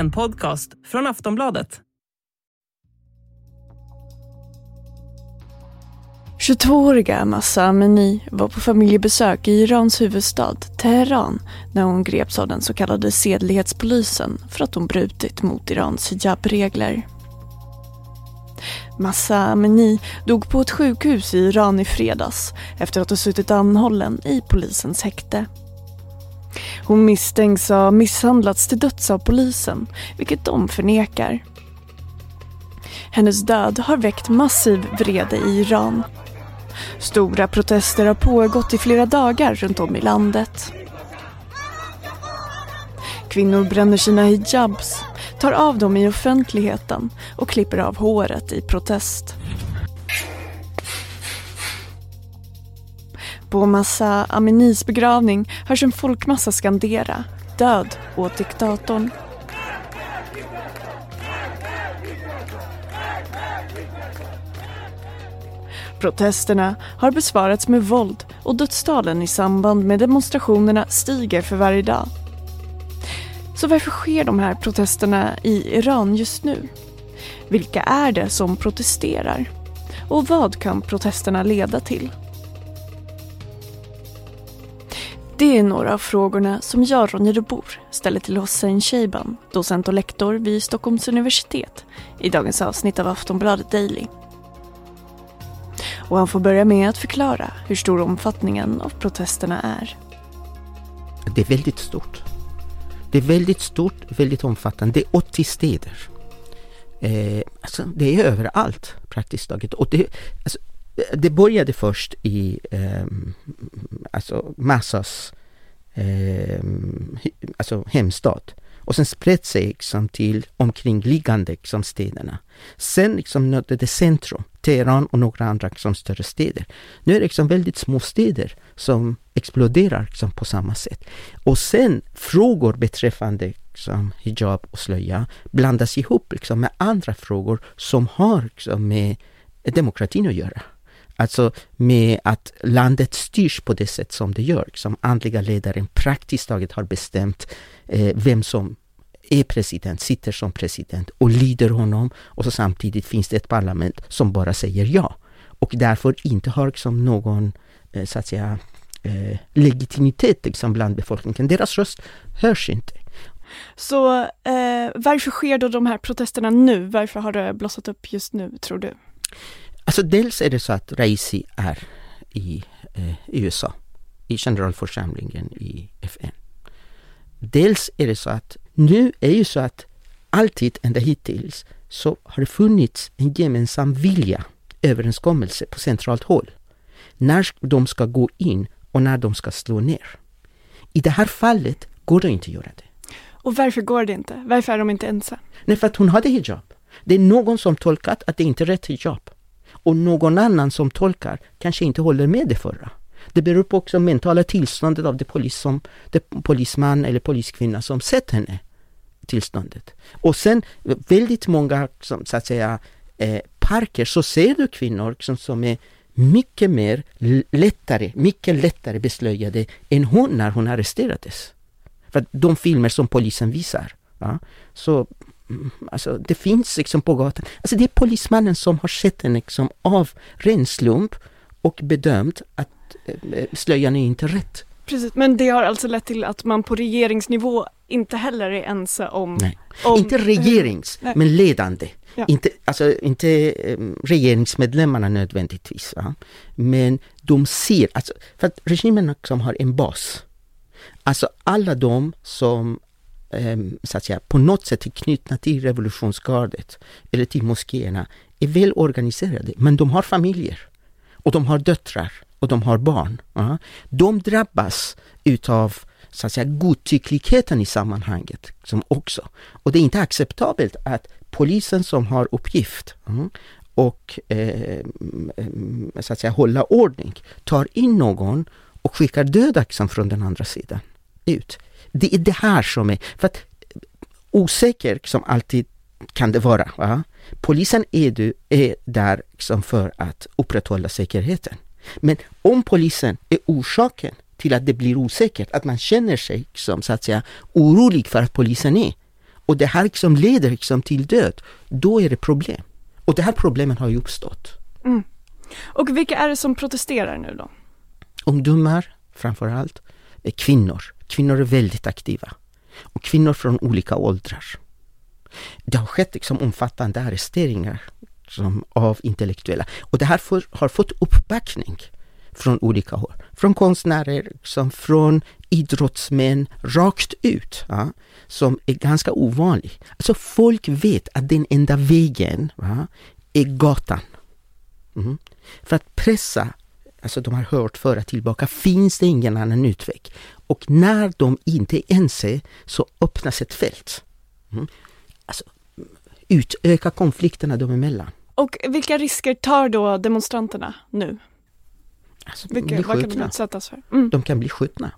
En podcast från Aftonbladet. 22-åriga Massa Amini var på familjebesök i Irans huvudstad Teheran när hon greps av den så kallade sedlighetspolisen för att hon brutit mot Irans hijabregler. Massa Amini dog på ett sjukhus i Iran i fredags efter att ha suttit anhållen i polisens häkte. Hon misstänks ha misshandlats till döds av polisen, vilket de förnekar. Hennes död har väckt massiv vrede i Iran. Stora protester har pågått i flera dagar runt om i landet. Kvinnor bränner sina hijabs, tar av dem i offentligheten och klipper av håret i protest. På Massa Aminis begravning hörs en folkmassa skandera död åt diktatorn. Protesterna har besvarats med våld och dödstalen i samband med demonstrationerna stiger för varje dag. Så varför sker de här protesterna i Iran just nu? Vilka är det som protesterar? Och vad kan protesterna leda till? Det är några av frågorna som jag, Ronny Rebor, ställer till Hossein Sheiban, docent och lektor vid Stockholms universitet, i dagens avsnitt av Aftonbladet Daily. Och han får börja med att förklara hur stor omfattningen av protesterna är. Det är väldigt stort. Det är väldigt stort, väldigt omfattande. Det är 80 städer. Eh, alltså, det är överallt praktiskt taget. Och det, alltså, det började först i eh, alltså Massas eh, alltså hemstad. Och sen spred sig liksom till omkringliggande liksom städerna. Sen liksom nådde det centrum, Teheran och några andra liksom större städer. Nu är det liksom väldigt små städer som exploderar liksom på samma sätt. Och sen frågor beträffande liksom hijab och slöja blandas ihop liksom med andra frågor som har liksom med demokratin att göra. Alltså med att landet styrs på det sätt som det gör. Som andliga ledaren praktiskt taget har bestämt eh, vem som är president, sitter som president och lyder honom. Och så samtidigt finns det ett parlament som bara säger ja. Och därför inte har liksom någon, eh, så att säga, eh, legitimitet liksom bland befolkningen. Deras röst hörs inte. Så eh, varför sker då de här protesterna nu? Varför har det blossat upp just nu, tror du? Alltså dels är det så att Raisi är i eh, USA, i generalförsamlingen i FN. Dels är det så att nu är ju så att alltid ända hittills så har det funnits en gemensam vilja, överenskommelse på centralt håll. När de ska gå in och när de ska slå ner. I det här fallet går det inte att göra det. Och varför går det inte? Varför är de inte ense? Nej, för att hon hade hijab. Det är någon som tolkat att det inte är rätt hijab. Och någon annan som tolkar kanske inte håller med det förra. Det beror på också mentala tillståndet av det, polis som, det polisman eller poliskvinna som sett henne tillståndet. Och sen väldigt många, som, så att säga, eh, parker så ser du kvinnor som, som är mycket mer lättare, mycket lättare beslöjade än hon när hon arresterades. För de filmer som polisen visar, ja, så Alltså det finns liksom på gatan. Alltså det är polismannen som har sett henne liksom av ren slump och bedömt att eh, slöjan är inte rätt. Precis, men det har alltså lett till att man på regeringsnivå inte heller är ense om... Nej, om, inte regerings, Nej. men ledande. Ja. Inte, alltså, inte um, regeringsmedlemmarna nödvändigtvis. Va? Men de ser, alltså, för att regimen som har en bas. Alltså alla de som Ehm, så att säga, på något sätt är knutna till revolutionsgardet eller till moskéerna är väl organiserade, men de har familjer och de har döttrar och de har barn. De drabbas utav så att säga, godtyckligheten i sammanhanget som också. Och det är inte acceptabelt att polisen som har uppgift och eh, så att säga hålla ordning tar in någon och skickar döda från den andra sidan ut. Det är det här som är, för att osäker som alltid kan det vara. Va? Polisen är, du, är där liksom för att upprätthålla säkerheten. Men om polisen är orsaken till att det blir osäkert, att man känner sig som så att säga orolig för att polisen är och det här liksom leder liksom till död, då är det problem. Och det här problemen har ju uppstått. Mm. Och vilka är det som protesterar nu då? Ungdomar framför allt, kvinnor. Kvinnor är väldigt aktiva. Och kvinnor från olika åldrar. Det har skett liksom omfattande arresteringar som av intellektuella. Och det här för, har fått uppbackning från olika håll. Från konstnärer, liksom, från idrottsmän, rakt ut. Ja, som är ganska ovanlig. Alltså folk vet att den enda vägen ja, är gatan. Mm. För att pressa, alltså de har hört föra tillbaka, finns det ingen annan utväg. Och när de inte är ense så öppnas ett fält. Mm. Alltså, utöka konflikterna dem emellan. Och vilka risker tar då demonstranterna nu? Alltså, vilka, vad kan de utsättas för? Mm. De kan bli skjutna.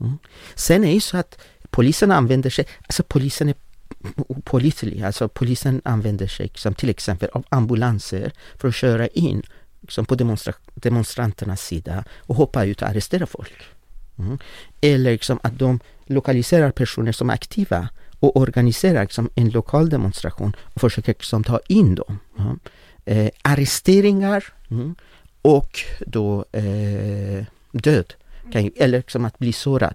Mm. Sen är det ju så att polisen använder sig, alltså polisen är pålitlig, alltså polisen använder sig som till exempel av ambulanser för att köra in liksom på demonstra demonstranternas sida och hoppa ut och arrestera folk. Mm. Eller liksom att de lokaliserar personer som är aktiva och organiserar liksom en lokal demonstration och försöker liksom ta in dem. Mm. Eh, arresteringar mm, och då eh, död, ju, eller liksom att bli sårad,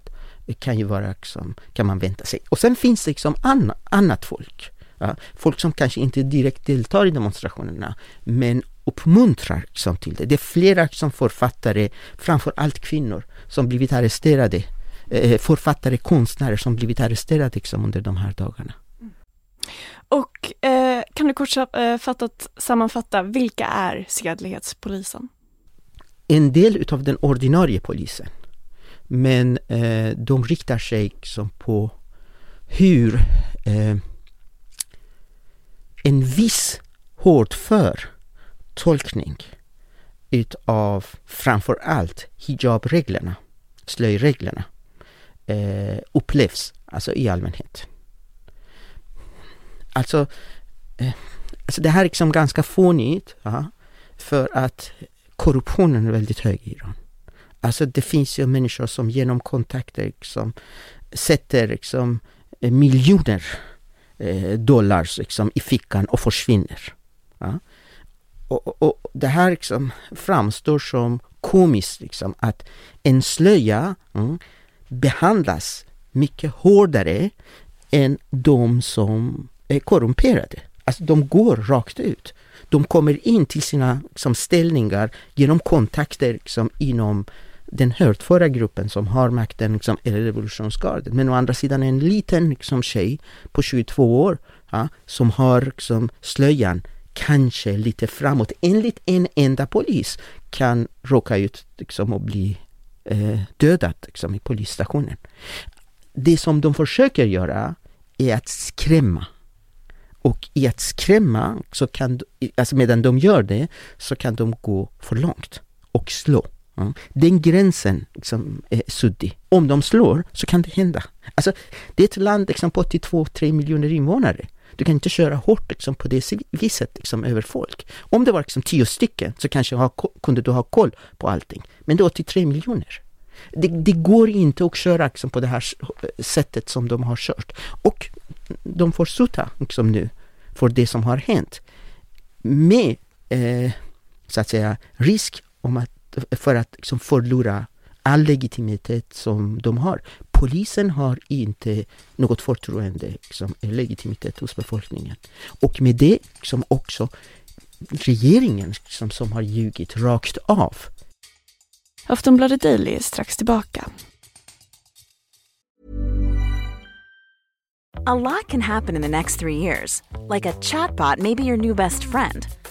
kan ju vara liksom, kan man vänta sig. Och sen finns det liksom anna, annat folk. Ja, folk som kanske inte direkt deltar i demonstrationerna men uppmuntrar liksom till det. Det är flera liksom författare, framför allt kvinnor, som blivit arresterade. Eh, författare, konstnärer som blivit arresterade liksom under de här dagarna. Och eh, kan du kortfattat eh, sammanfatta, vilka är sedlighetspolisen? En del utav den ordinarie polisen. Men eh, de riktar sig liksom på hur eh, en viss hårdför tolkning utav framför allt hijabreglerna, slöjreglerna, eh, upplevs alltså i allmänhet. Alltså, eh, alltså det här är liksom ganska fånigt ja, för att korruptionen är väldigt hög i Iran. Alltså det finns ju människor som genom kontakter liksom sätter liksom eh, miljoner eh, dollar liksom, i fickan och försvinner. Ja. Och, och, och, det här liksom framstår som komiskt liksom, att en slöja mm, behandlas mycket hårdare än de som är korrumperade. Alltså de går rakt ut. De kommer in till sina liksom, ställningar genom kontakter liksom, inom den hörtföra gruppen som har makten, liksom, eller revolutionsgardet. Men å andra sidan en liten liksom, tjej på 22 år ja, som har liksom, slöjan kanske lite framåt, enligt en enda polis, kan råka ut liksom, och bli eh, dödad liksom, i polisstationen. Det som de försöker göra är att skrämma. Och i att skrämma, så kan, alltså medan de gör det, så kan de gå för långt och slå. Ja. Den gränsen liksom är suddig. Om de slår så kan det hända. Alltså, det är ett land liksom, på 82-3 miljoner invånare. Du kan inte köra hårt liksom, på det viset liksom, över folk. Om det var liksom, tio stycken så kanske ha, kunde du ha koll på allting. Men det är 83 miljoner. Det, det, går inte att köra liksom, på det här sättet som de har kört. Och de får sutta liksom, nu för det som har hänt. Med eh, så att säga risk om att för att liksom förlora all legitimitet som de har. Polisen har inte något förtroende, liksom, legitimitet hos befolkningen. Och med det liksom också regeringen liksom, som har ljugit rakt av. Aftonbladet Daily är strax tillbaka. A lot can happen in the next three years. Like a chatbot may be your new best friend.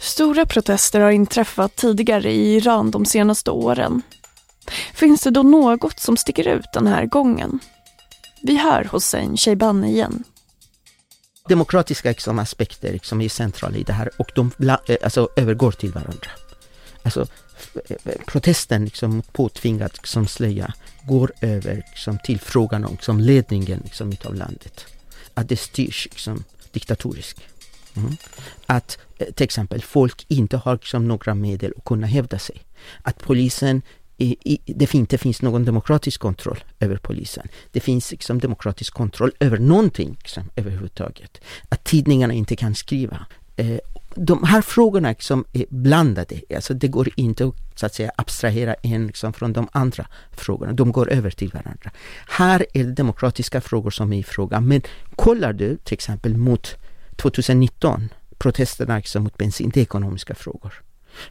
Stora protester har inträffat tidigare i Iran de senaste åren. Finns det då något som sticker ut den här gången? Vi hör Hossein Sheiban igen. Demokratiska liksom, aspekter liksom, är centrala i det här och de eh, alltså, övergår till varandra. Alltså, eh, protesten liksom, mot påtvingad liksom, slöja går över liksom, till frågan om liksom, ledningen liksom, av landet. Att det styrs liksom, diktatoriskt. Mm. Att eh, till exempel folk inte har liksom, några medel att kunna hävda sig. Att polisen i, det inte finns någon demokratisk kontroll över polisen. Det finns liksom demokratisk kontroll över någonting liksom, överhuvudtaget. Att tidningarna inte kan skriva. Eh, de här frågorna liksom är blandade. Alltså det går inte att, så att säga, abstrahera en liksom från de andra frågorna. De går över till varandra. Här är det demokratiska frågor som är i fråga. Men kollar du till exempel mot 2019, protesterna liksom mot bensin, det är ekonomiska frågor.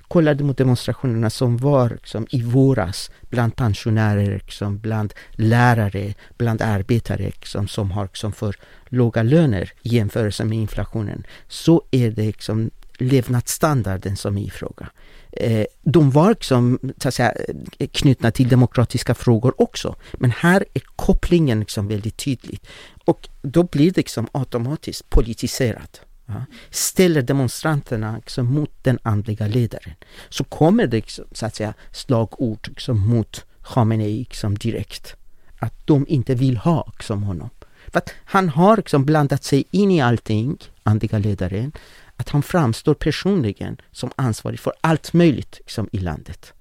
Kollar du mot demonstrationerna som var liksom, i våras bland pensionärer, liksom, bland lärare, bland arbetare liksom, som har liksom, för låga löner i jämförelse med inflationen, så är det liksom, levnadsstandarden som är i fråga. Eh, de var liksom, så att säga, knutna till demokratiska frågor också. Men här är kopplingen liksom väldigt tydlig. Och då blir det liksom automatiskt politiserat. Ja. Ställer demonstranterna liksom mot den andliga ledaren så kommer det liksom, så att säga slagord liksom mot Khamenei liksom direkt. Att de inte vill ha liksom honom. För att han har liksom blandat sig in i allting, andliga ledaren. Att han framstår personligen som ansvarig för allt möjligt liksom, i landet.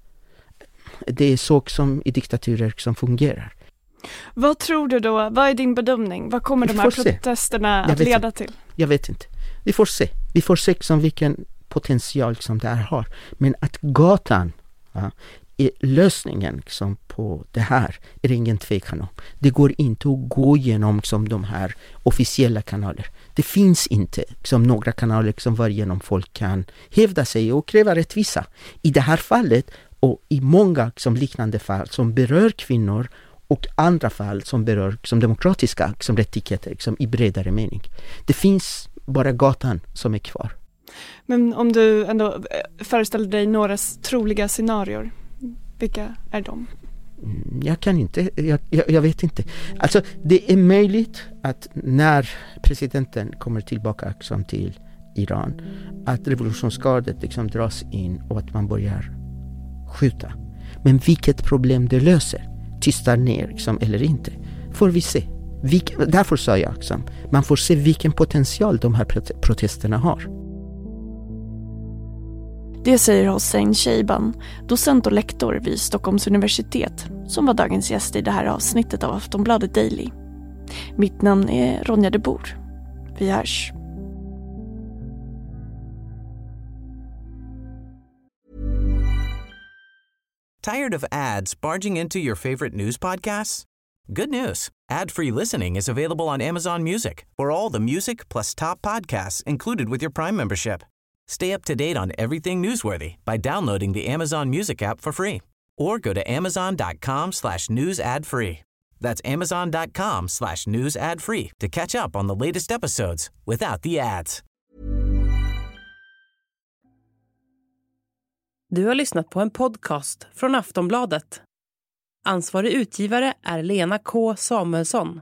Det är så som i diktaturer som fungerar. Vad tror du då? Vad är din bedömning? Vad kommer de här protesterna att leda inte. till? Jag vet inte. Vi får se. Vi får se liksom vilken potential som det här har. Men att gatan ja, lösningen liksom på det här är det ingen tvekan om. Det går inte att gå igenom liksom, de här officiella kanaler. Det finns inte liksom, några kanaler liksom, varigenom folk kan hävda sig och kräva rättvisa. I det här fallet och i många liksom, liknande fall som berör kvinnor och andra fall som berör liksom, demokratiska liksom, rättigheter liksom, i bredare mening. Det finns bara gatan som är kvar. Men om du ändå eh, föreställer dig några troliga scenarier, vilka är de? Mm, jag kan inte, jag, jag, jag, vet inte. Alltså det är möjligt att när presidenten kommer tillbaka liksom, till Iran, att revolutionsgardet liksom dras in och att man börjar skjuta. Men vilket problem det löser, tystar ner liksom, eller inte, får vi se. Vilk, därför sa jag liksom, man får se vilken potential de här protesterna har. Det säger Hossein Sheiban, docent och lektor vid Stockholms universitet, som var dagens gäst i det här avsnittet av Aftonbladet Daily. Mitt namn är Ronja de Bor. Vi hörs. Tired of ads barging into your favorite news podcasts? Good news. Ad-free listening is available on Amazon Music for all the music plus top podcasts included with your Prime membership. Stay up to date on everything newsworthy by downloading the Amazon Music app for free or go to amazon.com slash news ad free. That's amazon.com slash news ad free to catch up on the latest episodes without the ads. Du har lyssnat på en podcast från Aftonbladet. Ansvarig utgivare är Lena K Samuelsson.